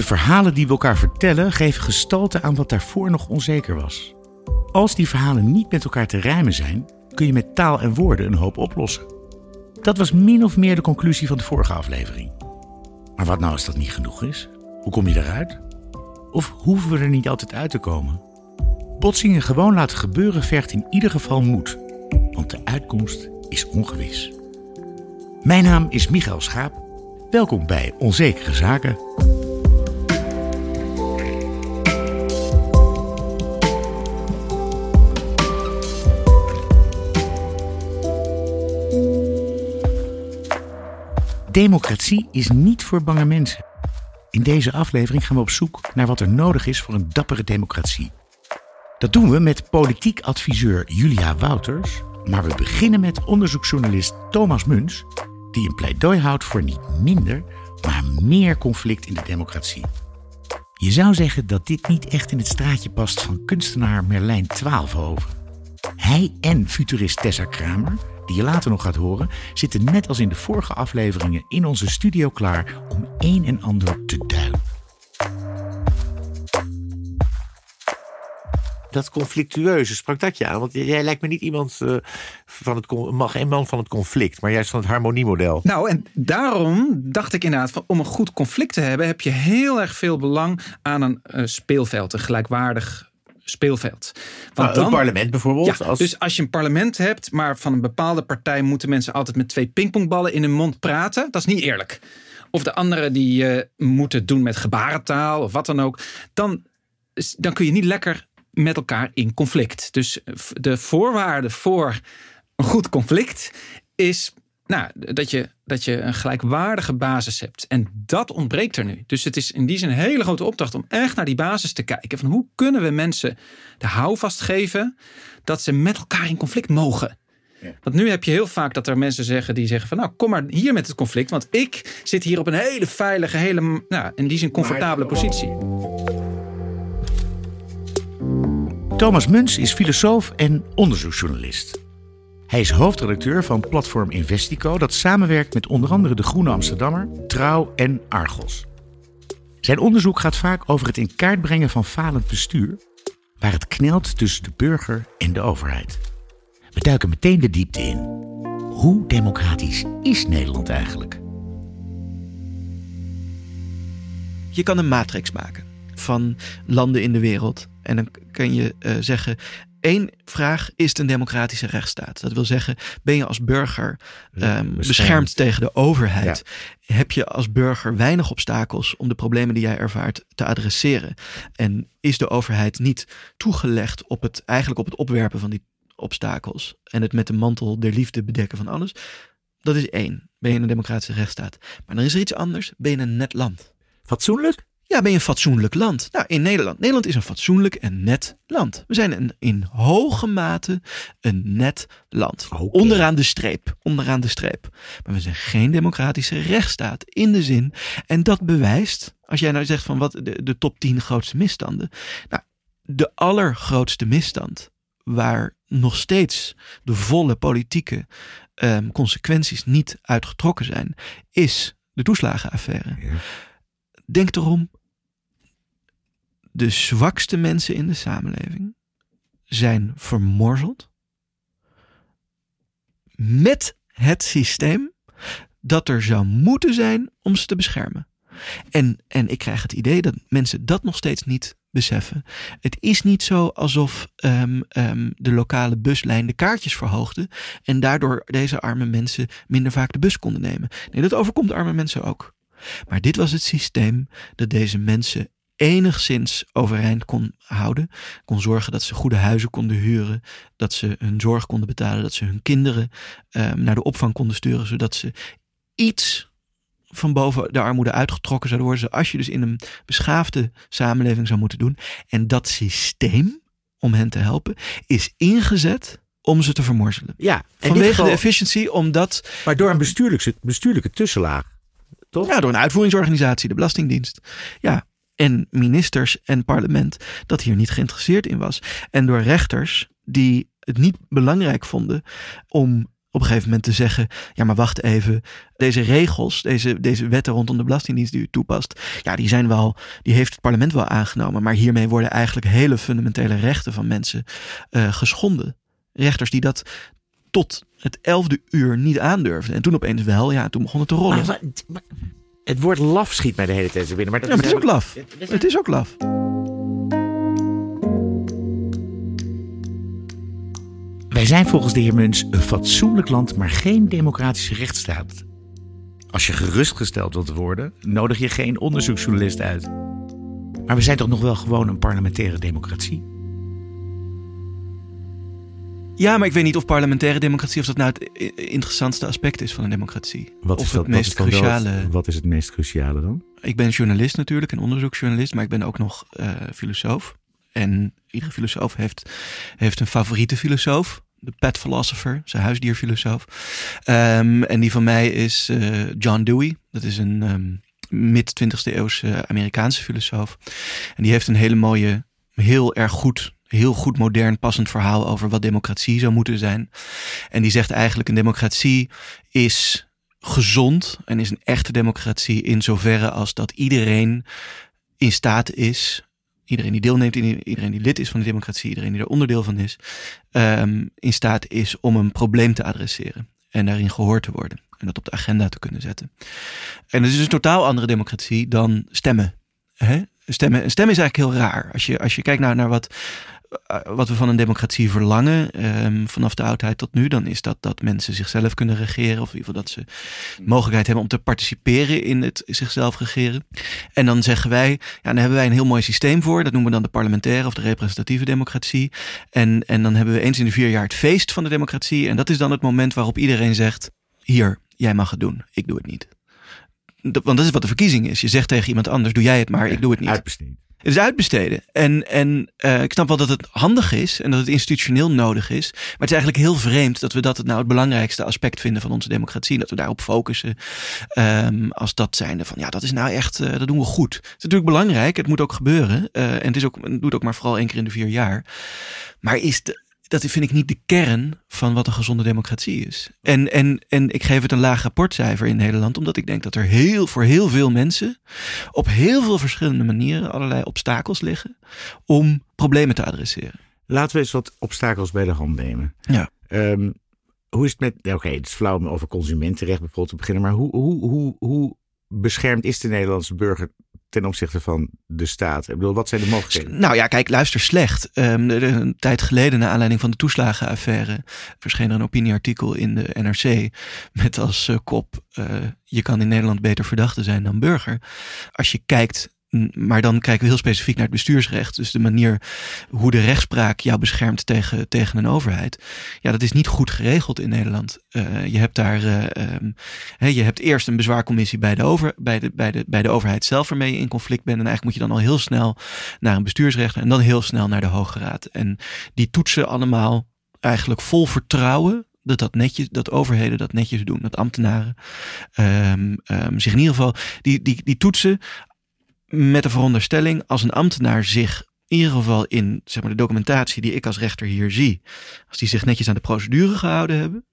De verhalen die we elkaar vertellen geven gestalte aan wat daarvoor nog onzeker was. Als die verhalen niet met elkaar te rijmen zijn, kun je met taal en woorden een hoop oplossen. Dat was min of meer de conclusie van de vorige aflevering. Maar wat nou als dat niet genoeg is? Hoe kom je eruit? Of hoeven we er niet altijd uit te komen? Botsingen gewoon laten gebeuren vergt in ieder geval moed, want de uitkomst is ongewis. Mijn naam is Michael Schaap. Welkom bij Onzekere Zaken. Democratie is niet voor bange mensen. In deze aflevering gaan we op zoek naar wat er nodig is voor een dappere democratie. Dat doen we met politiek adviseur Julia Wouters, maar we beginnen met onderzoeksjournalist Thomas Muns, die een pleidooi houdt voor niet minder, maar meer conflict in de democratie. Je zou zeggen dat dit niet echt in het straatje past van kunstenaar Merlijn Twaalfhoven. Hij en futurist Tessa Kramer die je later nog gaat horen, zitten net als in de vorige afleveringen in onze studio klaar om een en ander te duiden. Dat conflictueuze, sprak dat je aan? Want jij lijkt me niet iemand uh, van het mag een man van het conflict, maar juist van het harmoniemodel. Nou, en daarom dacht ik inderdaad, van, om een goed conflict te hebben, heb je heel erg veel belang aan een uh, speelveld, een gelijkwaardig speelveld. Want nou, dan, een parlement bijvoorbeeld. Ja, als... Dus als je een parlement hebt, maar van een bepaalde partij moeten mensen altijd met twee pingpongballen in hun mond praten, dat is niet eerlijk. Of de anderen die uh, moeten doen met gebarentaal of wat dan ook. Dan, dan kun je niet lekker met elkaar in conflict. Dus de voorwaarde voor een goed conflict is nou, dat, je, dat je een gelijkwaardige basis hebt. En dat ontbreekt er nu. Dus het is in die zin een hele grote opdracht om echt naar die basis te kijken. Van hoe kunnen we mensen de houvast geven dat ze met elkaar in conflict mogen. Want nu heb je heel vaak dat er mensen zeggen die zeggen van nou kom maar hier met het conflict. Want ik zit hier op een hele veilige, hele, nou, in die zin comfortabele positie. Thomas Muns is filosoof en onderzoeksjournalist. Hij is hoofdredacteur van platform Investico, dat samenwerkt met onder andere de Groene Amsterdammer, Trouw en Argos. Zijn onderzoek gaat vaak over het in kaart brengen van falend bestuur, waar het knelt tussen de burger en de overheid. We duiken meteen de diepte in. Hoe democratisch is Nederland eigenlijk? Je kan een matrix maken van landen in de wereld. En dan kan je uh, zeggen, Eén vraag, is het een democratische rechtsstaat? Dat wil zeggen, ben je als burger um, beschermd. tegen de overheid? Heb je als burger weinig obstakels om de problemen die jij ervaart te adresseren? En is de overheid niet toegelegd op het, eigenlijk op het opwerpen van die obstakels en het met de mantel der liefde bedekken van alles? Dat is één. Ben je een democratische rechtsstaat? Maar dan is er iets anders. Ben je een net land? Fatsoenlijk? Ja, ben je een fatsoenlijk land? Nou, in Nederland. Nederland is een fatsoenlijk en net land. We zijn een, in hoge mate een net land. Onderaan de streep. Onderaan de streep. Maar we zijn geen democratische rechtsstaat in de zin. En dat bewijst, als jij nou zegt van wat de, de top 10 grootste misstanden. Nou, de allergrootste misstand waar nog steeds de volle politieke um, consequenties niet uitgetrokken zijn, is de toeslagenaffaire. Denk erom, de zwakste mensen in de samenleving zijn vermorzeld met het systeem dat er zou moeten zijn om ze te beschermen. En, en ik krijg het idee dat mensen dat nog steeds niet beseffen. Het is niet zo alsof um, um, de lokale buslijn de kaartjes verhoogde en daardoor deze arme mensen minder vaak de bus konden nemen. Nee, dat overkomt arme mensen ook. Maar dit was het systeem dat deze mensen enigszins overeind kon houden. Kon zorgen dat ze goede huizen konden huren. Dat ze hun zorg konden betalen. Dat ze hun kinderen um, naar de opvang konden sturen. Zodat ze iets van boven de armoede uitgetrokken zouden worden. Zoals je dus in een beschaafde samenleving zou moeten doen. En dat systeem, om hen te helpen, is ingezet om ze te vermorzelen. Ja, vanwege de efficiëntie, omdat. Maar door een bestuurlijke, bestuurlijke tussenlaag. Toch? Ja, door een uitvoeringsorganisatie, de Belastingdienst. Ja, en ministers en parlement dat hier niet geïnteresseerd in was. En door rechters die het niet belangrijk vonden om op een gegeven moment te zeggen: ja, maar wacht even, deze regels, deze, deze wetten rondom de Belastingdienst die u toepast, ja, die zijn wel, die heeft het parlement wel aangenomen, maar hiermee worden eigenlijk hele fundamentele rechten van mensen uh, geschonden. Rechters die dat tot het elfde uur niet aandurfden. En toen opeens wel, ja, toen begon het te rollen. Maar, het woord laf schiet mij de hele tijd binnen. Maar, dat ja, maar het is ook laf. Het is ook laf. Wij zijn volgens de heer Muns een fatsoenlijk land, maar geen democratische rechtsstaat. Als je gerustgesteld wilt worden, nodig je geen onderzoeksjournalist uit. Maar we zijn toch nog wel gewoon een parlementaire democratie? Ja, maar ik weet niet of parlementaire democratie of dat nou het interessantste aspect is van een democratie. Wat is, het meest cruciale? wat is het meest cruciale dan? Ik ben journalist natuurlijk, een onderzoeksjournalist, maar ik ben ook nog uh, filosoof. En iedere filosoof heeft, heeft een favoriete filosoof. De pet philosopher, zijn huisdierfilosoof. Um, en die van mij is uh, John Dewey. Dat is een um, mid 20e eeuwse Amerikaanse filosoof. En die heeft een hele mooie, heel erg goed heel goed modern passend verhaal over wat democratie zou moeten zijn. En die zegt eigenlijk een democratie is gezond en is een echte democratie in zoverre als dat iedereen in staat is iedereen die deelneemt, iedereen die lid is van de democratie, iedereen die er onderdeel van is, um, in staat is om een probleem te adresseren en daarin gehoord te worden en dat op de agenda te kunnen zetten. En het is een totaal andere democratie dan stemmen. Hè? Stemmen, stemmen is eigenlijk heel raar. Als je, als je kijkt naar, naar wat wat we van een democratie verlangen, ehm, vanaf de oudheid tot nu, dan is dat dat mensen zichzelf kunnen regeren. Of in ieder geval dat ze de mogelijkheid hebben om te participeren in het zichzelf regeren. En dan zeggen wij, ja, dan hebben wij een heel mooi systeem voor. Dat noemen we dan de parlementaire of de representatieve democratie. En, en dan hebben we eens in de vier jaar het feest van de democratie. En dat is dan het moment waarop iedereen zegt, hier, jij mag het doen, ik doe het niet. Want dat is wat de verkiezing is. Je zegt tegen iemand anders, doe jij het maar, ik doe het niet. Uitbesteden. Het is uitbesteden. En, en uh, ik snap wel dat het handig is en dat het institutioneel nodig is. Maar het is eigenlijk heel vreemd dat we dat het nou het belangrijkste aspect vinden van onze democratie. Dat we daarop focussen. Um, als dat zijnde van ja, dat is nou echt, uh, dat doen we goed. Het is natuurlijk belangrijk, het moet ook gebeuren. Uh, en het, is ook, het doet ook maar vooral één keer in de vier jaar. Maar is de, dat vind ik niet de kern van wat een gezonde democratie is. En, en, en ik geef het een laag rapportcijfer in Nederland, omdat ik denk dat er heel, voor heel veel mensen op heel veel verschillende manieren allerlei obstakels liggen om problemen te adresseren. Laten we eens wat obstakels bij de hand nemen. Ja. Um, hoe is het met, oké, okay, het is flauw om over consumentenrecht bijvoorbeeld te beginnen, maar hoe, hoe, hoe, hoe beschermd is de Nederlandse burger ten opzichte van de staat? Ik bedoel, wat zijn de mogelijkheden? Nou ja, kijk, luister slecht. Um, een tijd geleden, naar aanleiding van de toeslagenaffaire, verscheen er een opinieartikel in de NRC met als uh, kop: uh, Je kan in Nederland beter verdachte zijn dan burger. Als je kijkt maar dan kijken we heel specifiek naar het bestuursrecht. Dus de manier hoe de rechtspraak jou beschermt tegen, tegen een overheid. Ja, dat is niet goed geregeld in Nederland. Uh, je hebt daar, uh, um, je hebt eerst een bezwaarcommissie bij de, over, bij, de, bij, de, bij de overheid zelf waarmee je in conflict bent. En eigenlijk moet je dan al heel snel naar een bestuursrechter en dan heel snel naar de Hoge Raad. En die toetsen allemaal eigenlijk vol vertrouwen dat, dat, netjes, dat overheden dat netjes doen. Dat ambtenaren um, um, zich in ieder geval, die, die, die toetsen met de veronderstelling als een ambtenaar zich in ieder geval in zeg maar, de documentatie die ik als rechter hier zie, als die zich netjes aan de procedure gehouden hebben,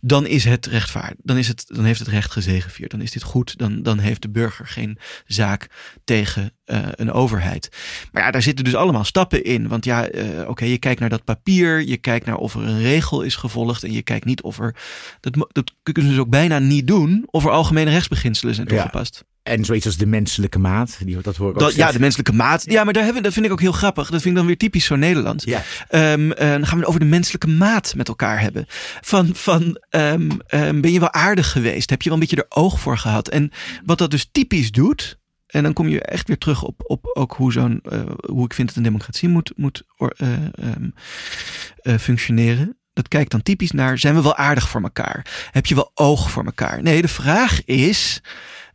dan is het rechtvaardig. Dan, is het, dan heeft het recht gezegevierd. Dan is dit goed. Dan, dan heeft de burger geen zaak tegen uh, een overheid. Maar ja, daar zitten dus allemaal stappen in. Want ja, uh, oké, je kijkt naar dat papier. Je kijkt naar of er een regel is gevolgd. En je kijkt niet of er. Dat, dat kunnen ze dus ook bijna niet doen. Of er algemene rechtsbeginselen zijn toegepast. Ja. En zoiets als de menselijke maat, die, dat hoor ik ook dat, Ja, de menselijke maat. Ja, maar daar hebben, dat vind ik ook heel grappig. Dat vind ik dan weer typisch zo Nederlands. Ja. Um, uh, dan gaan we het over de menselijke maat met elkaar hebben. Van, van um, um, ben je wel aardig geweest? Heb je wel een beetje er oog voor gehad? En wat dat dus typisch doet... En dan kom je echt weer terug op, op ook hoe, zo'n, uh, hoe ik vind dat een democratie moet, moet uh, functioneren. Dat kijkt dan typisch naar, zijn we wel aardig voor elkaar? Heb je wel oog voor elkaar? Nee, de vraag is,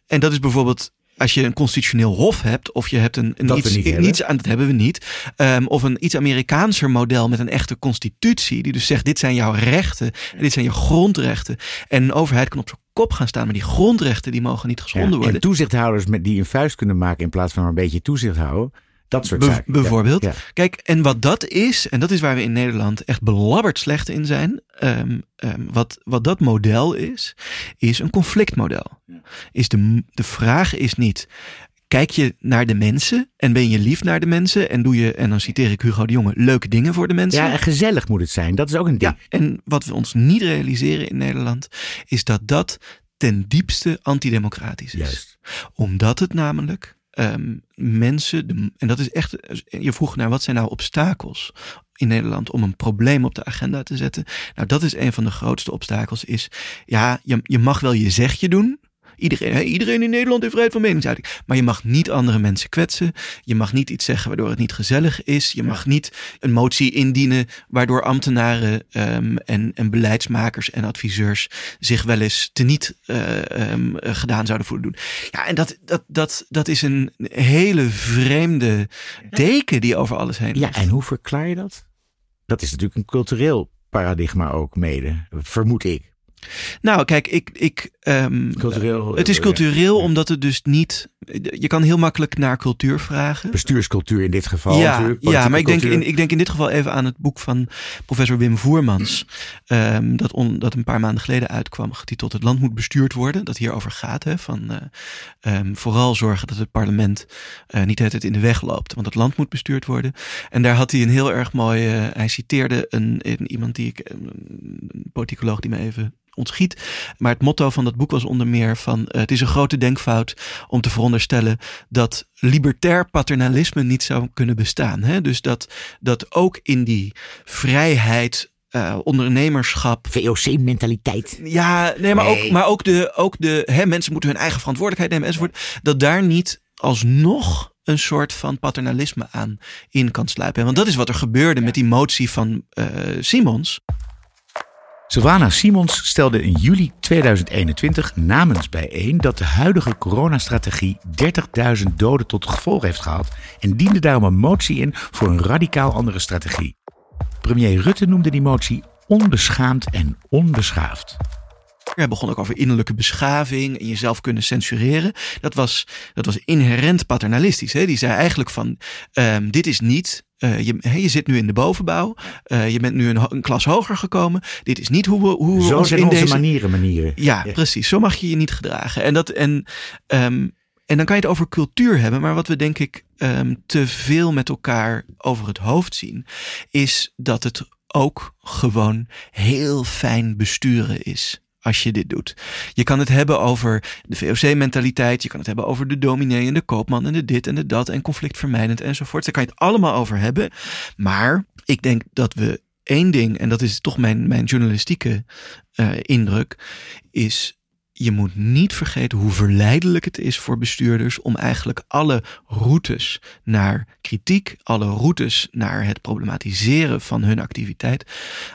en dat is bijvoorbeeld als je een constitutioneel hof hebt, of je hebt een, een iets, iets aan dat hebben we niet, um, of een iets Amerikaanser model met een echte constitutie, die dus zegt: dit zijn jouw rechten, en dit zijn je grondrechten. En een overheid kan op zijn kop gaan staan, maar die grondrechten die mogen niet geschonden ja, worden. En toezichthouders met die een vuist kunnen maken in plaats van een beetje toezicht houden. Dat soort Be- zaken. Bijvoorbeeld. ja. Kijk, en wat dat is, en dat is waar we in Nederland echt belabberd slecht in zijn. ehm, ehm, wat, wat dat model is, is een conflictmodel. Is de, de vraag is niet. Kijk je naar de mensen en ben je lief naar de mensen en doe je, en dan citeer ik Hugo de Jonge, leuke dingen voor de mensen? Ja, en gezellig moet het zijn. Dat is ook een ding. Ja, en wat we ons niet realiseren in Nederland, is dat dat ten diepste antidemocratisch is. Juist. Omdat het namelijk ehm, mensen, en dat is echt, je vroeg naar wat zijn nou obstakels in Nederland om een probleem op de agenda te zetten. Nou, dat is een van de grootste obstakels. Is ja, je, je mag wel je zegje doen. Iedereen, hè, iedereen in Nederland heeft vrijheid van meningsuiting. Maar je mag niet andere mensen kwetsen. Je mag niet iets zeggen waardoor het niet gezellig is. Je mag niet een motie indienen waardoor ambtenaren ehm, en, en beleidsmakers en adviseurs zich wel eens teniet eh, ehm, eh, gedaan zouden voelen doen. Ja, en dat, dat, dat, dat is een hele vreemde deken die over alles heen Ja, en hoe verklaar je dat? Dat is natuurlijk een cultureel paradigma ook mede, vermoed ik. Nou, kijk, ik. ik ehm, Cultureel. het is eh, cultureel omdat het dus niet. Je kan heel makkelijk naar cultuur vragen. Bestuurscultuur in dit geval. ja, ja, maar ik denk, in, ik denk in dit geval even aan het boek van professor Wim Voermans. ehm, dat, on, dat een paar maanden geleden uitkwam, getiteld Het land moet bestuurd worden. Dat hierover gaat. Hè, van eh, ehm, vooral zorgen dat het parlement eh, niet het in de weg loopt. Want het land moet bestuurd worden. En daar had hij een heel erg mooi. eh, hij citeerde een, een, iemand die ik. Een politicoloog die me even ontschiet. Maar het motto van dat boek was onder meer van eh, het is een grote denkfout om te veronderstellen dat libertair paternalisme niet zou kunnen bestaan. Hè? Dus dat, dat ook in die vrijheid, eh, ondernemerschap. VOC-mentaliteit. Ja, nee, maar Nee. ook, maar ook de, ook de hè, mensen moeten hun eigen verantwoordelijkheid nemen enzovoort. Dat daar niet alsnog een soort van paternalisme aan in kan sluipen. Want dat is wat er gebeurde met die motie van eh, Simons. Sylvana Simons stelde in juli 2021 namens bijeen dat de huidige coronastrategie 30.000 doden tot gevolg heeft gehad en diende daarom een motie in voor een radicaal andere strategie. Premier Rutte noemde die motie onbeschaamd en onbeschaafd. Hij begon ook over innerlijke beschaving en jezelf kunnen censureren. Dat was, dat was inherent paternalistisch. Hè? Die zei eigenlijk van, ehm, dit is niet... eh, je, je zit nu in de bovenbouw. eh, je bent nu een, een klas hoger gekomen. Dit is niet hoe we, hoe we Zo ons zijn in onze deze... manieren, manieren. Ja, precies. Zo mag je je niet gedragen. En, dat, en, ehm, en dan kan je het over cultuur hebben. Maar wat we denk ik ehm, te veel met elkaar over het hoofd zien, is dat het ook gewoon heel fijn besturen is. Als je dit doet. Je kan het hebben over de VOC-mentaliteit. Je kan het hebben over de dominee en de koopman en de dit en de dat. En conflictvermijdend enzovoort. Daar kan je het allemaal over hebben. Maar ik denk dat we één ding, en dat is toch mijn, mijn journalistieke eh, indruk, is je moet niet vergeten hoe verleidelijk het is voor bestuurders om eigenlijk alle routes naar kritiek, alle routes naar het problematiseren van hun activiteit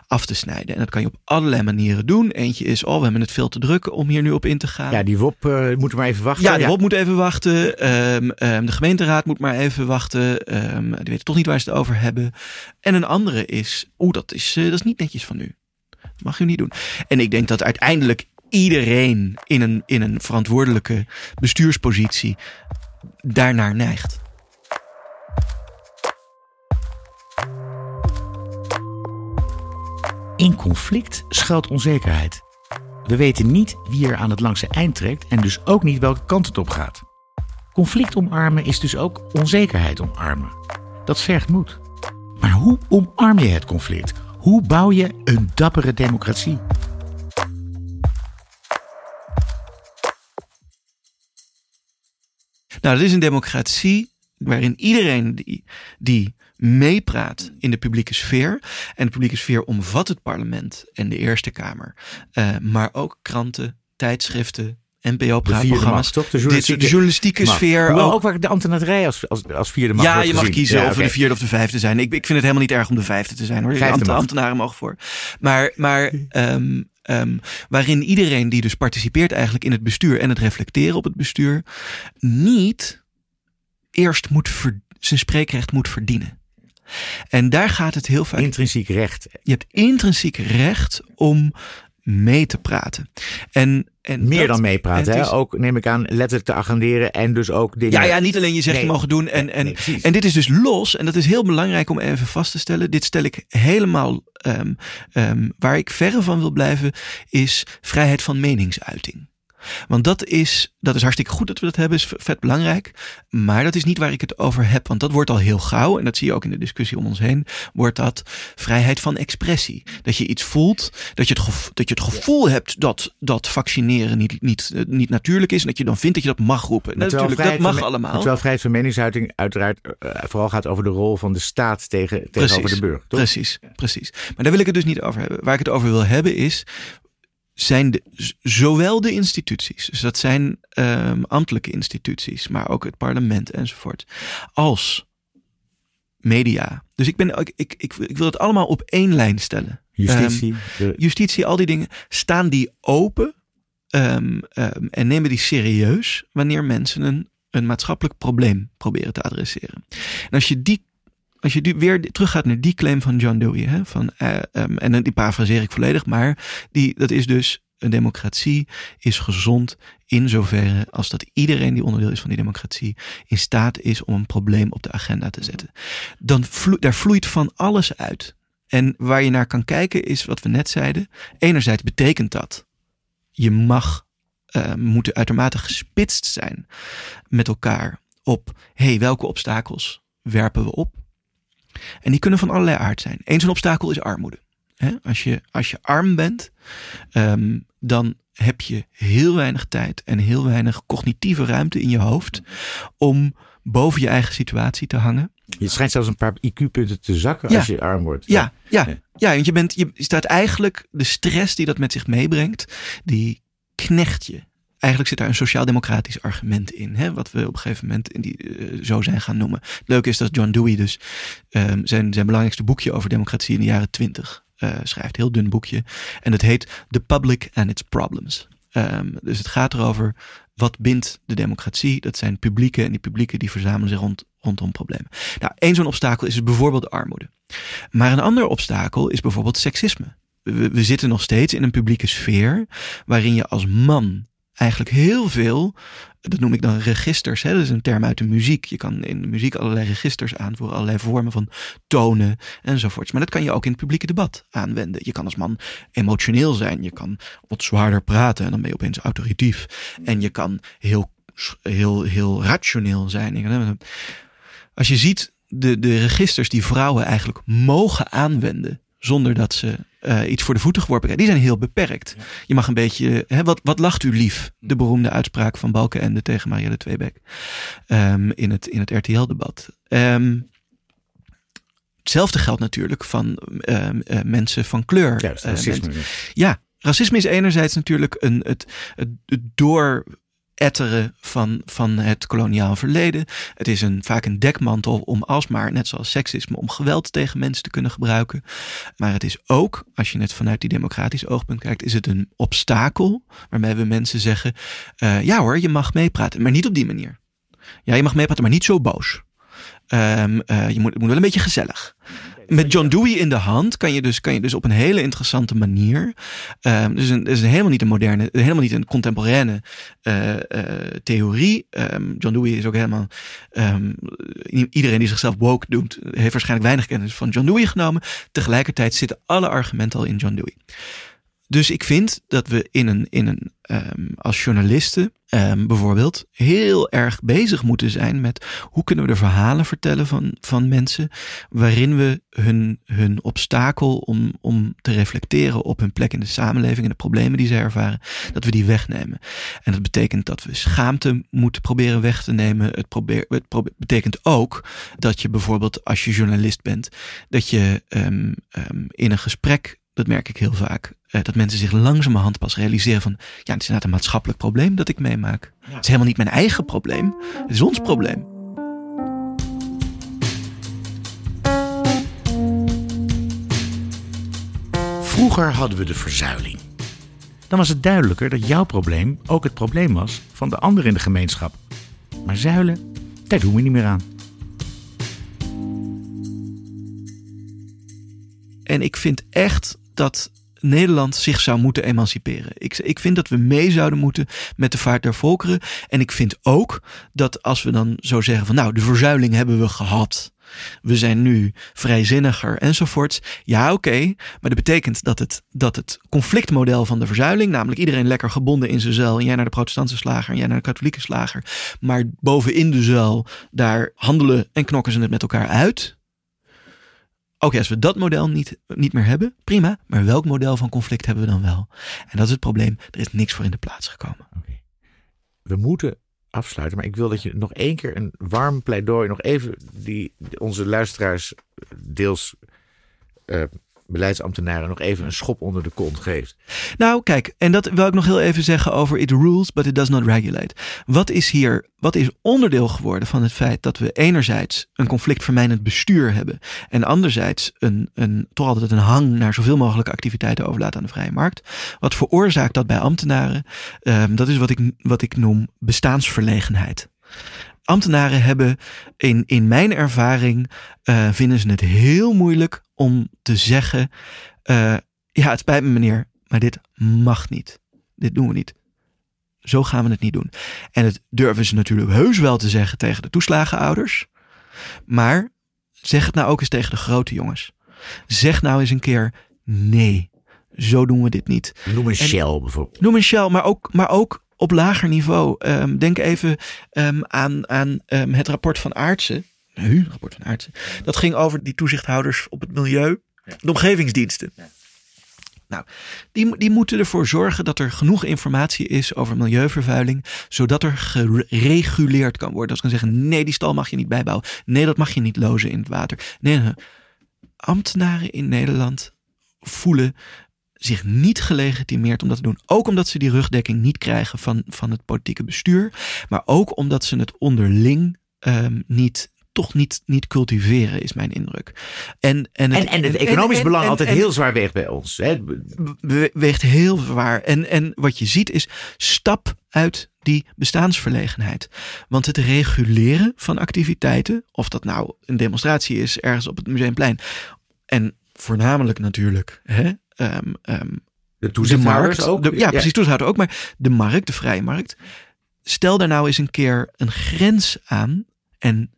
af te snijden. En dat kan je op allerlei manieren doen. Eentje is, oh, we hebben het veel te druk om hier nu op in te gaan. Ja, die WOP eh moet maar even wachten. Ja, de WOP moet even wachten. Ehm, ehm, de gemeenteraad moet maar even wachten. Ehm, die weten toch niet waar ze het over hebben. En een andere is, oeh, dat is, eh, dat is niet netjes van u. Mag u niet doen. En ik denk dat uiteindelijk iedereen in een, in een verantwoordelijke bestuurspositie daarnaar neigt. In conflict schuilt onzekerheid. We weten niet wie er aan het langste eind trekt en dus ook niet welke kant het op gaat. Conflict omarmen is dus ook onzekerheid omarmen. Dat vergt moed. Maar hoe omarm je het conflict? Hoe bouw je een dappere democratie? Nou, dat is een democratie waarin iedereen die, die meepraat in de publieke sfeer. En de publieke sfeer omvat het parlement en de Eerste Kamer. eh, maar ook kranten, tijdschriften, De toch? De Dit journalistieke, soort journalistieke sfeer. Ook. ook waar de ambtenarij als, als, als vierde macht Ja, je mag gezien. kiezen Ja, of oké. de vierde of de vijfde zijn. Ik, ik vind het helemaal niet erg om de vijfde te zijn hoor. Macht. ambtenaren mogen voor. Maar, maar ehm, waarin iedereen die dus participeert eigenlijk in het bestuur en het reflecteren op het bestuur, niet eerst moet ver- zijn spreekrecht moet verdienen. En daar gaat het heel vaak Intrinsiek recht. je hebt intrinsiek recht om mee te praten. En, en Meer dat- dan meepraten, hè? Ook neem ik aan letterlijk te agenderen en dus ook dingen. Ja, ja, niet alleen je zegt Nee. je mogen doen. En, en, Nee, en dit is dus los. En dat is heel belangrijk om even vast te stellen. Dit stel ik helemaal. ehm, ehm, waar ik verre van wil blijven, is vrijheid van meningsuiting. Want dat is, dat is hartstikke goed dat we dat hebben, is vet belangrijk. Maar dat is niet waar ik het over heb. Want dat wordt al heel gauw, en dat zie je ook in de discussie om ons heen, wordt dat vrijheid van expressie. Dat je iets voelt, dat je het, gevo- dat je het gevoel hebt dat, dat vaccineren niet, niet, eh, niet natuurlijk is. En dat je dan vindt dat je dat mag roepen. Natuurlijk, dat mag van allemaal. Terwijl vrijheid van meningsuiting uiteraard eh, vooral gaat over de rol van de staat tegen, tegenover Precies. de burger. Toch? Precies, precies. Maar daar wil ik het dus niet over hebben. Waar ik het over wil hebben is, zijn de, zowel de instituties, dus dat zijn ehm, ambtelijke instituties, maar ook het parlement enzovoort, als media. Dus ik, ben, ik, ik, ik, ik wil het allemaal op één lijn stellen. Justitie. de- Justitie, al die dingen, staan die open ehm, ehm, en nemen die serieus wanneer mensen een, een maatschappelijk probleem proberen te adresseren. En als je die als je weer teruggaat naar die claim van John Dewey, hè, van, eh, ehm, en die parafraseer ik volledig, maar die, dat is dus een democratie is gezond in zoverre als dat iedereen die onderdeel is van die democratie in staat is om een probleem op de agenda te zetten. Dan daar vloeit van alles uit. En waar je naar kan kijken is wat we net zeiden. Enerzijds betekent dat je mag eh, moeten uitermate gespitst zijn met elkaar op hey, welke obstakels werpen we op. En die kunnen van allerlei aard zijn. Eén zo'n obstakel is armoede. Als, je, als je arm bent, ehm, dan heb je heel weinig tijd en heel weinig cognitieve ruimte in je hoofd om boven je eigen situatie te hangen. Je schijnt zelfs een paar IQ-punten te zakken Ja. als je arm wordt. Ja, ja, Ja. ja. want je, bent, je staat eigenlijk, de stress die dat met zich meebrengt, die knecht je. Eigenlijk zit daar een sociaal-democratisch argument in, hè, wat we op een gegeven moment in die, eh, zo zijn gaan noemen. Het leuke is dat John Dewey dus ehm, zijn, zijn belangrijkste boekje over democratie in de jaren twintig eh, schrijft. Heel dun boekje. En het heet The Public and Its Problems. Ehm, dus het gaat erover wat bindt de democratie. Dat zijn publieken en die publieken die verzamelen zich rond, rondom problemen. Nou, één zo'n obstakel is bijvoorbeeld armoede. Maar een ander obstakel is bijvoorbeeld seksisme. We, we zitten nog steeds in een publieke sfeer waarin je als man eigenlijk heel veel, dat noem ik dan registers, hè, dat is een term uit de muziek. Je kan in de muziek allerlei registers aanvoeren, allerlei vormen van tonen enzovoorts. Maar dat kan je ook in het publieke debat aanwenden. Je kan als man emotioneel zijn, je kan wat zwaarder praten en dan ben je opeens autoritief. En je kan heel, heel, heel rationeel zijn. Als je ziet de, de registers die vrouwen eigenlijk mogen aanwenden zonder dat ze eh, iets voor de voeten geworpen krijgen, die zijn heel beperkt. Je mag een beetje, hè, wat, wat lacht u lief? De beroemde uitspraak van Balkenende tegen Marielle Tweebek ehm, in het, in het RTL-debat. Ehm, hetzelfde geldt natuurlijk van ehm, eh, mensen van kleur. Ja, Eh, racisme. mensen- ja, racisme is enerzijds natuurlijk een, het, het, het dooretteren van, van het koloniaal verleden. Het is een, vaak een dekmantel om alsmaar, net zoals seksisme, om geweld tegen mensen te kunnen gebruiken. Maar het is ook, als je het vanuit die democratisch oogpunt kijkt, is het een obstakel waarmee we mensen zeggen: eh, ja hoor, je mag meepraten, maar niet op die manier. Ja, je mag meepraten, maar niet zo boos. Ehm, eh, je moet, het moet wel een beetje gezellig. Met John Dewey in de hand kan je dus, kan je dus op een hele interessante manier. ehm, dus een, is een helemaal niet een moderne, helemaal niet een contemporaine eh, eh, theorie. Ehm, John Dewey is ook helemaal. ehm, iedereen die zichzelf woke doet, heeft waarschijnlijk weinig kennis van John Dewey genomen. Tegelijkertijd zitten alle argumenten al in John Dewey. Dus ik vind dat we in een, in een ehm, als journalisten ehm, bijvoorbeeld heel erg bezig moeten zijn met hoe kunnen we de verhalen vertellen van, van mensen waarin we hun, hun obstakel om, om te reflecteren op hun plek in de samenleving en de problemen die ze ervaren, dat we die wegnemen. En dat betekent dat we schaamte moeten proberen weg te nemen. Het, probeer, het betekent ook dat je bijvoorbeeld als je journalist bent, dat je ehm, in een gesprek dat merk ik heel vaak. eh, dat mensen zich langzamerhand pas realiseren van... ja, het is inderdaad een maatschappelijk probleem dat ik meemaak. Het is helemaal niet mijn eigen probleem. Het is ons probleem. Vroeger hadden we de verzuiling. Dan was het duidelijker dat jouw probleem ook het probleem was van de anderen in de gemeenschap. Maar zuilen, daar doen we niet meer aan. En ik vind echt dat Nederland zich zou moeten emanciperen. Ik, ik vind dat we mee zouden moeten met de vaart der volkeren. En ik vind ook dat als we dan zo zeggen van nou, de verzuiling hebben we gehad. We zijn nu vrijzinniger enzovoorts. Ja, oké. maar dat betekent dat het, dat het conflictmodel van de verzuiling, namelijk iedereen lekker gebonden in zijn zuil. En jij naar de protestantse slager en jij naar de katholieke slager. Maar bovenin de zuil, daar handelen en knokken ze het met elkaar uit. Oké, als we dat model niet, niet meer hebben, prima. Maar welk model van conflict hebben we dan wel? En dat is het probleem. Er is niks voor in de plaats gekomen. We moeten afsluiten, maar ik wil dat je nog één keer een warm pleidooi, nog even die onze luisteraars deels uh, beleidsambtenaren nog even een schop onder de kont geeft. Nou, kijk, en dat wil ik nog heel even zeggen over it rules, but it does not regulate. Wat is hier, wat is onderdeel geworden van het feit dat we enerzijds een conflictvermijdend bestuur hebben en anderzijds een, een, toch altijd een hang naar zoveel mogelijk activiteiten overlaten aan de vrije markt? Wat veroorzaakt dat bij ambtenaren? Um, dat is wat ik, wat ik noem bestaansverlegenheid ambtenaren hebben in, in mijn ervaring uh, vinden ze het heel moeilijk om te zeggen: uh, Ja, het spijt me, meneer, maar dit mag niet. Dit doen we niet. Zo gaan we het niet doen. En het durven ze natuurlijk heus wel te zeggen tegen de toeslagenouders. Maar zeg het nou ook eens tegen de grote jongens. Zeg nou eens een keer: nee, zo doen we dit niet. Noem een Shell bijvoorbeeld. Noem een Shell, maar ook, maar ook op lager niveau. Um, denk even um, aan, aan um, het rapport van Aartsen. Nu, rapport van Aartsen. Dat ging over die toezichthouders op het milieu. De omgevingsdiensten. Ja. Nou, die, die moeten ervoor zorgen dat er genoeg informatie is over milieuvervuiling, zodat er gereguleerd kan worden. Dat ze kan zeggen, nee, die stal mag je niet bijbouwen. Nee, dat mag je niet lozen in het water. Nee, nee. ambtenaren in Nederland voelen zich niet gelegitimeerd om dat te doen. Ook omdat ze die rugdekking niet krijgen van, van het politieke bestuur. Maar ook omdat ze het onderling um, niet, toch niet, niet cultiveren, is mijn indruk. En, en, het, en, en het economisch en, belang altijd heel zwaar weegt bij ons. Hè? Weegt heel zwaar. En, en wat je ziet is stap uit die bestaansverlegenheid. Want het reguleren van activiteiten, of dat nou een demonstratie is ergens op het Museumplein, en voornamelijk natuurlijk hè, um, um, de toezichthouders ook? De, ja, precies, toezichthouder ook. Maar de markt, de vrije markt. Stel daar nou eens een keer een grens aan. En,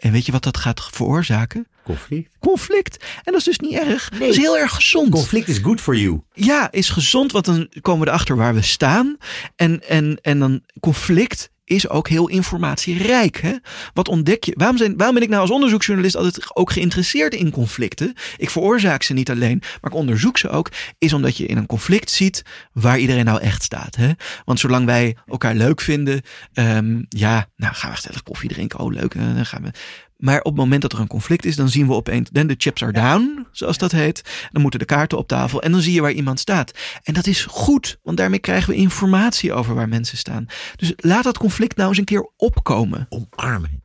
en weet je wat dat gaat veroorzaken? Conflict. Conflict. En dat is dus niet erg. Nee. Dat is heel erg gezond. Conflict is good for you. Ja, is gezond, want dan komen we erachter waar we staan. En, en, en dan conflict is ook heel informatierijk. Hè? Wat ontdek je? Waarom, zijn, waarom ben ik nou als onderzoeksjournalist altijd ook geïnteresseerd in conflicten? Ik veroorzaak ze niet alleen, maar ik onderzoek ze ook. Is omdat je in een conflict ziet waar iedereen nou echt staat. Hè? Want zolang wij elkaar leuk vinden, um, ja, nou gaan we gezellig koffie drinken. Oh, leuk. Dan gaan we. Maar op het moment dat er een conflict is, dan zien we opeens, then the chips are down, zoals dat heet. Dan moeten de kaarten op tafel en dan zie je waar iemand staat. En dat is goed, want daarmee krijgen we informatie over waar mensen staan. Dus laat dat conflict nou eens een keer opkomen. Omarmen.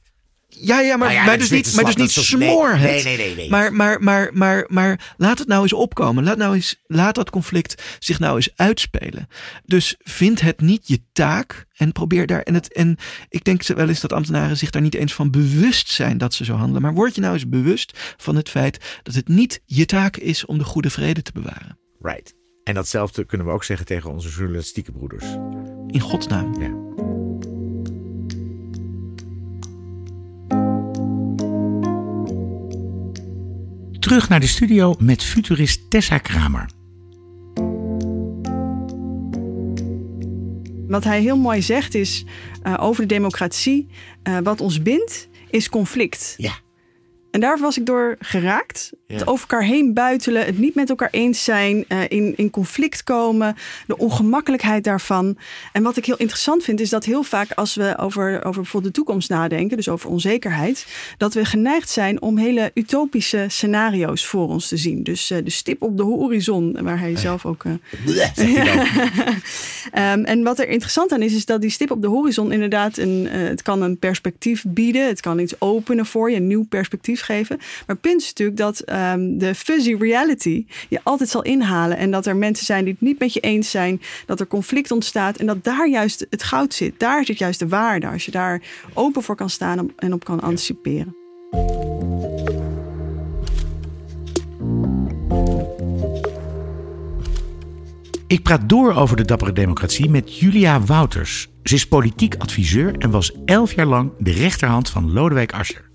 Ja, ja, maar, nou maar, dus niet, maar dus niet smoor het. Nee, nee, nee, nee, Maar, maar, maar, maar, maar laat het nou eens opkomen. Laat, nou eens, laat dat conflict zich nou eens uitspelen. Dus vind het niet je taak en probeer daar. En, het, en ik denk wel eens dat ambtenaren zich daar niet eens van bewust zijn dat ze zo handelen. Maar word je nou eens bewust van het feit dat het niet je taak is om de goede vrede te bewaren. Right. En datzelfde kunnen we ook zeggen tegen onze journalistieke broeders. In godsnaam. Ja. Terug naar de studio met futurist Tessa Kramer. Wat hij heel mooi zegt is uh, over de democratie: uh, wat ons bindt is conflict. Ja. En daar was ik door geraakt. Het over elkaar heen buitelen, het niet met elkaar eens zijn, uh, in, in conflict komen, de ongemakkelijkheid daarvan. En wat ik heel interessant vind, is dat heel vaak als we over, over bijvoorbeeld de toekomst nadenken, dus over onzekerheid, dat we geneigd zijn om hele utopische scenario's voor ons te zien. Dus uh, de stip op de horizon, waar hij zelf ook. Uh, um, en wat er interessant aan is, is dat die stip op de horizon inderdaad een, het kan een perspectief bieden, het kan iets openen voor je, een nieuw perspectief geven. Maar punt is natuurlijk dat um, de fuzzy reality je altijd zal inhalen. En dat er mensen zijn die het niet met je eens zijn. Dat er conflict ontstaat. En dat daar juist het goud zit. Daar zit juist de waarde. Als je daar open voor kan staan en op kan anticiperen. Ik praat door over de dappere democratie met Julia Wouters. Ze is politiek adviseur en was elf jaar lang de rechterhand van Lodewijk Asscher.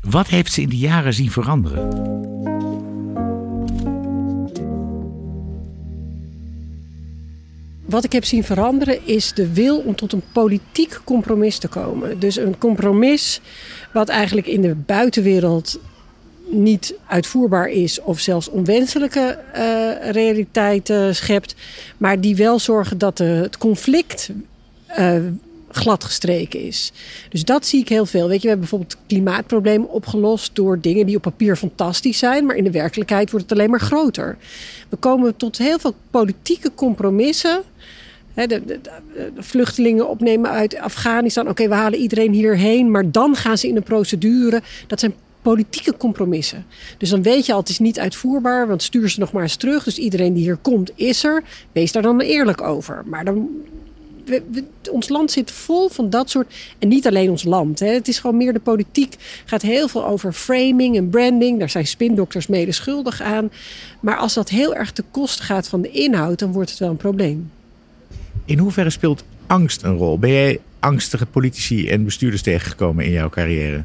Wat heeft ze in die jaren zien veranderen? Wat ik heb zien veranderen is de wil om tot een politiek compromis te komen. Dus een compromis wat eigenlijk in de buitenwereld niet uitvoerbaar is of zelfs onwenselijke uh, realiteiten schept, maar die wel zorgen dat de, het conflict uh, gladgestreken is. Dus dat zie ik heel veel. Weet je, we hebben bijvoorbeeld het klimaatprobleem opgelost door dingen die op papier fantastisch zijn, maar in de werkelijkheid wordt het alleen maar groter. We komen tot heel veel politieke compromissen. de, de, de, vluchtelingen opnemen uit Afghanistan. Oké, we halen iedereen hierheen, maar dan gaan ze in een procedure. Dat zijn politieke compromissen. Dus dan weet je al, het is niet uitvoerbaar, want stuur ze nog maar eens terug. Dus iedereen die hier komt, is er. Wees daar dan eerlijk over. Maar dan, ons land zit vol van dat soort. En niet alleen ons land. Hè. Het is gewoon meer de politiek. gaat heel veel over framing en branding. Daar zijn spindokters mede schuldig aan. Maar als dat heel erg te kosten gaat van de inhoud, dan wordt het wel een probleem. In hoeverre speelt angst een rol? Ben jij angstige politici en bestuurders tegengekomen in jouw carrière?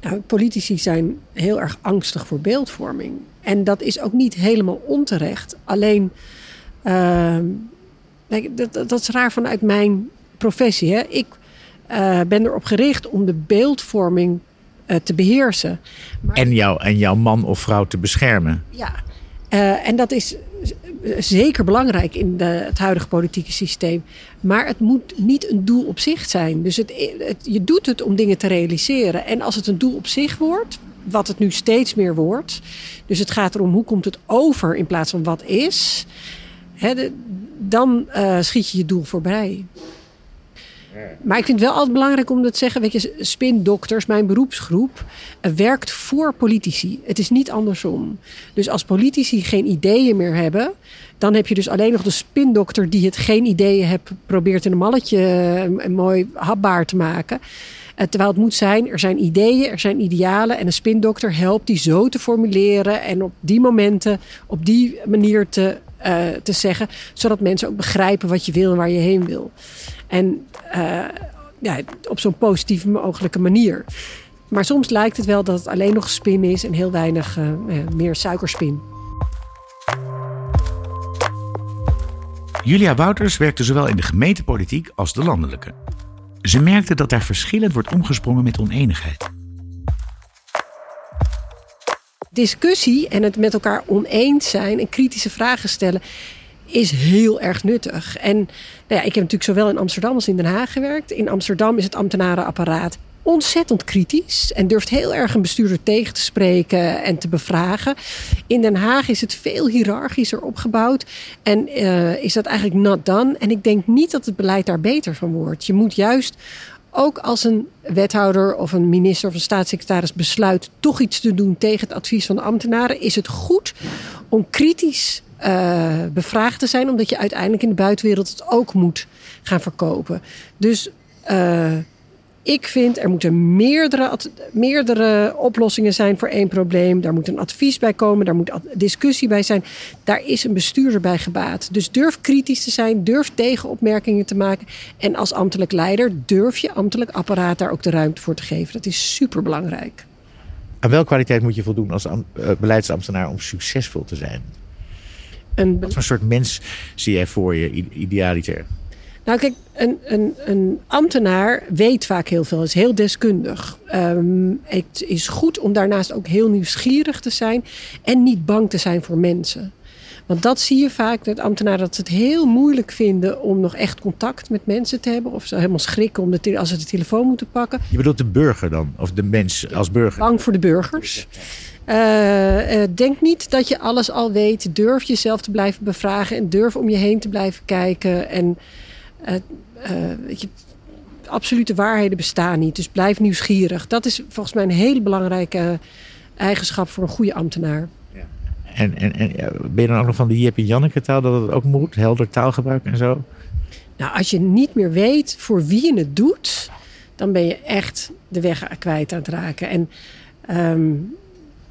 Nou, politici zijn heel erg angstig voor beeldvorming. En dat is ook niet helemaal onterecht. Alleen, uh, dat, dat, is raar vanuit mijn professie. Hè? Ik uh, ben erop gericht om de beeldvorming uh, te beheersen. Maar, en, jou, en jouw man of vrouw te beschermen. Ja, uh, en dat is zeker belangrijk in de, het huidige politieke systeem. Maar het moet niet een doel op zich zijn. Dus het, je doet het om dingen te realiseren. En als het een doel op zich wordt, wat het nu steeds meer wordt. Dus het gaat erom hoe komt het over in plaats van wat is. Hè, de, dan uh, schiet je je doel voorbij. Maar ik vind het wel altijd belangrijk om te zeggen: weet je, spindokters, mijn beroepsgroep, uh, werkt voor politici. Het is niet andersom. Dus als politici geen ideeën meer hebben, dan heb je dus alleen nog de spindokter die het geen ideeën hebt, probeert in een malletje uh, mooi hapbaar te maken. Terwijl het moet zijn, er zijn ideeën, er zijn idealen. En een spindokter helpt die zo te formuleren en op die momenten, op die manier te, uh, te zeggen. Zodat mensen ook begrijpen wat je wil en waar je heen wil. En uh, ja, op zo'n positieve mogelijke manier. Maar soms lijkt het wel dat het alleen nog spin is en heel weinig uh, meer suikerspin. Julia Wouters werkte zowel in de gemeentepolitiek als de landelijke. Ze merkte dat daar verschillend wordt omgesprongen met oneenigheid. Discussie en het met elkaar oneens zijn en kritische vragen stellen is heel erg nuttig. En nou ja, ik heb natuurlijk zowel in Amsterdam als in Den Haag gewerkt. In Amsterdam is het ambtenarenapparaat ontzettend kritisch en durft heel erg een bestuurder tegen te spreken en te bevragen. In Den Haag is het veel hiërarchischer opgebouwd en uh, is dat eigenlijk not done. En ik denk niet dat het beleid daar beter van wordt. Je moet juist ook als een wethouder of een minister of een staatssecretaris besluit toch iets te doen tegen het advies van de ambtenaren, is het goed om kritisch uh, bevraagd te zijn, omdat je uiteindelijk in de buitenwereld het ook moet gaan verkopen. Dus uh, ik vind er moeten meerdere, meerdere oplossingen zijn voor één probleem. Daar moet een advies bij komen, daar moet discussie bij zijn. Daar is een bestuurder bij gebaat. Dus durf kritisch te zijn, durf tegenopmerkingen te maken. En als ambtelijk leider durf je ambtelijk apparaat daar ook de ruimte voor te geven. Dat is super belangrijk. Aan welke kwaliteit moet je voldoen als beleidsambtenaar om succesvol te zijn? Een... Wat voor soort mens zie jij voor je, idealiter? Nou, kijk, een, een, een, ambtenaar weet vaak heel veel, is heel deskundig. Um, het is goed om daarnaast ook heel nieuwsgierig te zijn en niet bang te zijn voor mensen. Want dat zie je vaak, dat ambtenaren dat ze het heel moeilijk vinden om nog echt contact met mensen te hebben. Of ze helemaal schrikken om de als ze de telefoon moeten pakken. Je bedoelt de burger dan? Of de mens als burger? Bang voor de burgers. Uh, uh, denk niet dat je alles al weet. Durf jezelf te blijven bevragen en durf om je heen te blijven kijken. En weet je, absolute waarheden bestaan niet. Dus blijf nieuwsgierig. Dat is volgens mij een hele belangrijke eigenschap voor een goede ambtenaar. Ja. En, en, en ben je dan ook nog van die Jip en Janneke taal dat het ook moet? Helder taalgebruik en zo? Nou, als je niet meer weet voor wie je het doet, dan ben je echt de weg kwijt aan het raken. En um,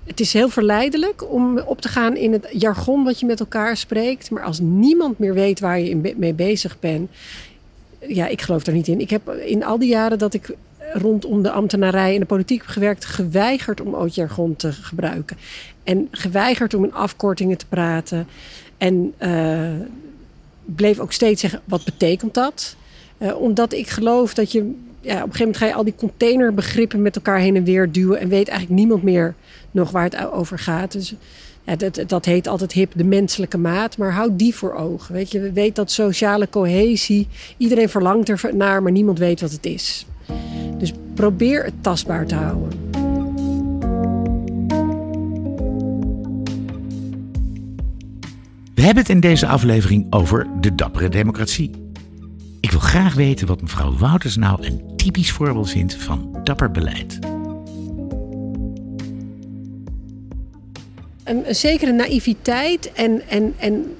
het is heel verleidelijk om op te gaan in het jargon wat je met elkaar spreekt. Maar als niemand meer weet waar je mee bezig bent. Ja, ik geloof daar niet in. Ik heb in al die jaren dat ik rondom de ambtenarij en de politiek heb gewerkt, geweigerd om ooit jargon te gebruiken. En geweigerd om in afkortingen te praten. En uh, bleef ook steeds zeggen: wat betekent dat? Uh, omdat ik geloof dat je. Ja, op een gegeven moment ga je al die containerbegrippen met elkaar heen en weer duwen. En weet eigenlijk niemand meer nog waar het over gaat. Dus ja, dat, dat heet altijd hip de menselijke maat. Maar houd die voor ogen. Weet je, weet dat sociale cohesie. Iedereen verlangt er naar, maar niemand weet wat het is. Dus probeer het tastbaar te houden. We hebben het in deze aflevering over de dappere democratie. Ik wil graag weten wat mevrouw Wouters nou een typisch voorbeeld vindt van dapper beleid. Een, zekere naïviteit en, en, en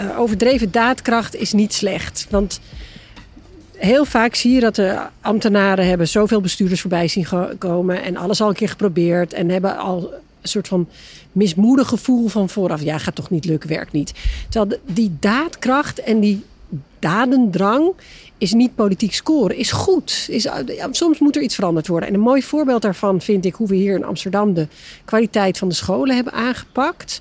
uh, overdreven daadkracht is niet slecht. Want heel vaak zie je dat de ambtenaren hebben zoveel bestuurders voorbij zien komen en alles al een keer geprobeerd en hebben al een soort van mismoedig gevoel van vooraf. Ja, gaat toch niet lukken, werkt niet. Terwijl die daadkracht en die dadendrang is niet politiek scoren, is goed. Is, ja, soms moet er iets veranderd worden. En een mooi voorbeeld daarvan vind ik hoe we hier in Amsterdam de kwaliteit van de scholen hebben aangepakt.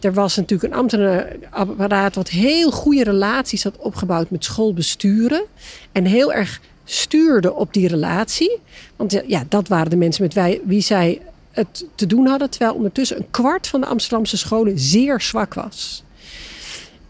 Er was natuurlijk een ambtenaarapparaat wat heel goede relaties had opgebouwd met schoolbesturen. En heel erg stuurde op die relatie. Want ja, dat waren de mensen met wie zij het te doen hadden. Terwijl ondertussen een kwart van de Amsterdamse scholen zeer zwak was.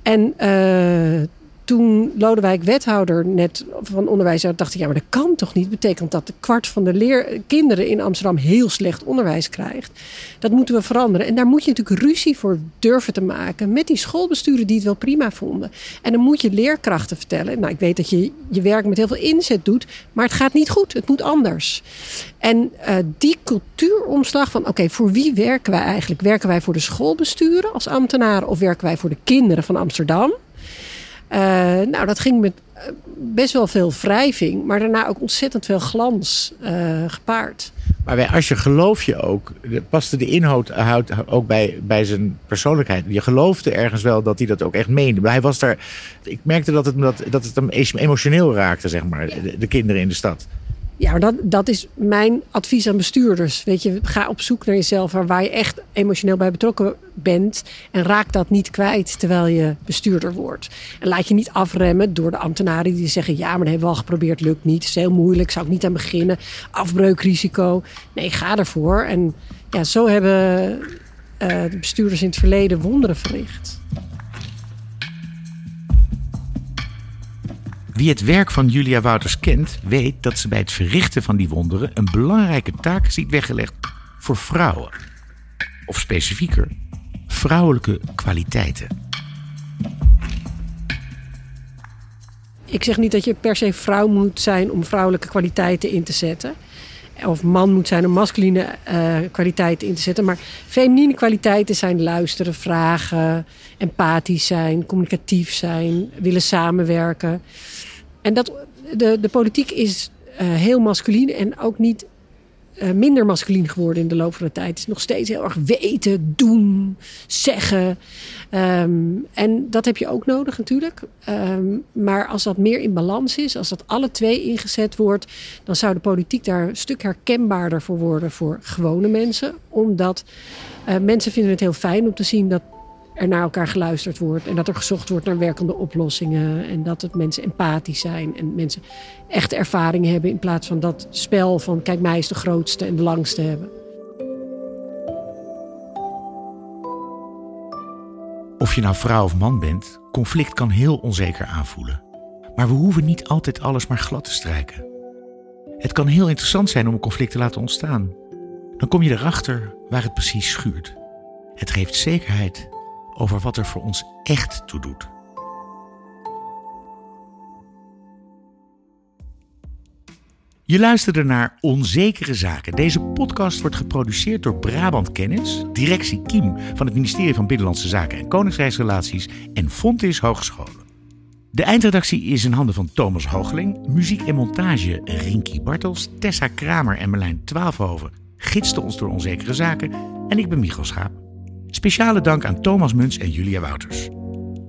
En uh, toen Lodewijk wethouder net van onderwijs had, dacht ik, ja, maar dat kan toch niet? Betekent dat de kwart van de leer kinderen in Amsterdam heel slecht onderwijs krijgt? Dat moeten we veranderen. En daar moet je natuurlijk ruzie voor durven te maken met die schoolbesturen die het wel prima vonden. En dan moet je leerkrachten vertellen. Nou, ik weet dat je je werk met heel veel inzet doet, maar het gaat niet goed. Het moet anders. En uh, die cultuuromslag van, oké, voor wie werken wij eigenlijk? Werken wij voor de schoolbesturen als ambtenaren of werken wij voor de kinderen van Amsterdam? Uh, nou, dat ging met uh, best wel veel wrijving, maar daarna ook ontzettend veel glans uh, gepaard. Maar bij Asje geloof je ook, paste de inhoud ook bij, bij zijn persoonlijkheid. Je geloofde ergens wel dat hij dat ook echt meende. Hij was daar, ik merkte dat het, dat, dat het hem emotioneel raakte, zeg maar, de, de kinderen in de stad. Ja, dat, dat is mijn advies aan bestuurders. Weet je, ga op zoek naar jezelf waar je echt emotioneel bij betrokken bent. En raak dat niet kwijt terwijl je bestuurder wordt. En laat je niet afremmen door de ambtenaren die zeggen: ja, maar dat hebben we al geprobeerd, lukt niet. Is heel moeilijk, zou ik niet aan beginnen. Afbreukrisico. Nee, ga ervoor. En ja, zo hebben uh, de bestuurders in het verleden wonderen verricht. Wie het werk van Julia Wouters kent, weet dat ze bij het verrichten van die wonderen een belangrijke taak ziet weggelegd voor vrouwen. Of specifieker, vrouwelijke kwaliteiten. Ik zeg niet dat je per se vrouw moet zijn om vrouwelijke kwaliteiten in te zetten. Of man moet zijn om masculine uh, kwaliteiten in te zetten. Maar feminine kwaliteiten zijn luisteren, vragen, empathisch zijn, communicatief zijn, willen samenwerken. En dat, de, de politiek is uh, heel masculien en ook niet uh, minder masculien geworden in de loop van de tijd. Het is nog steeds heel erg weten, doen, zeggen. Um, en dat heb je ook nodig natuurlijk. Um, maar als dat meer in balans is, als dat alle twee ingezet wordt, dan zou de politiek daar een stuk herkenbaarder voor worden voor gewone mensen. Omdat uh, mensen vinden het heel fijn om te zien dat er naar elkaar geluisterd wordt. En dat er gezocht wordt naar werkende oplossingen. En dat het mensen empathisch zijn. En mensen echte ervaring hebben. In plaats van dat spel van kijk mij is de grootste en de langste hebben. Of je nou vrouw of man bent, conflict kan heel onzeker aanvoelen. Maar we hoeven niet altijd alles maar glad te strijken. Het kan heel interessant zijn om een conflict te laten ontstaan. Dan kom je erachter waar het precies schuurt. Het geeft zekerheid over wat er voor ons echt toe doet. Je luisterde naar Onzekere Zaken. Deze podcast wordt geproduceerd door Brabant Kennis, directie Kiem van het ministerie van Binnenlandse Zaken en Koningsrijksrelaties en Fontis Hogescholen. De eindredactie is in handen van Thomas Hoogling, muziek en montage Rinky Bartels, Tessa Kramer en Merlijn Twaalfhoven gidsten ons door onzekere zaken En ik ben Michal Schaap. Speciale dank aan Thomas Muns en Julia Wouters.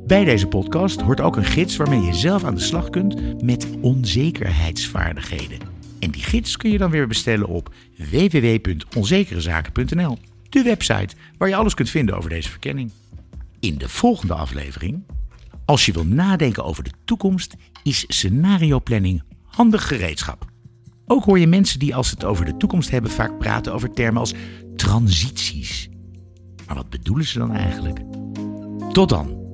Bij deze podcast hoort ook een gids waarmee je zelf aan de slag kunt met onzekerheidsvaardigheden. En die gids kun je dan weer bestellen op www.onzekerezaken.nl, de website waar je alles kunt vinden over deze verkenning. In de volgende aflevering, als je wil nadenken over de toekomst, is scenario planning handig gereedschap. Ook hoor je mensen die als het over de toekomst hebben vaak praten over termen als transities. Maar wat bedoelen ze dan eigenlijk? Tot dan.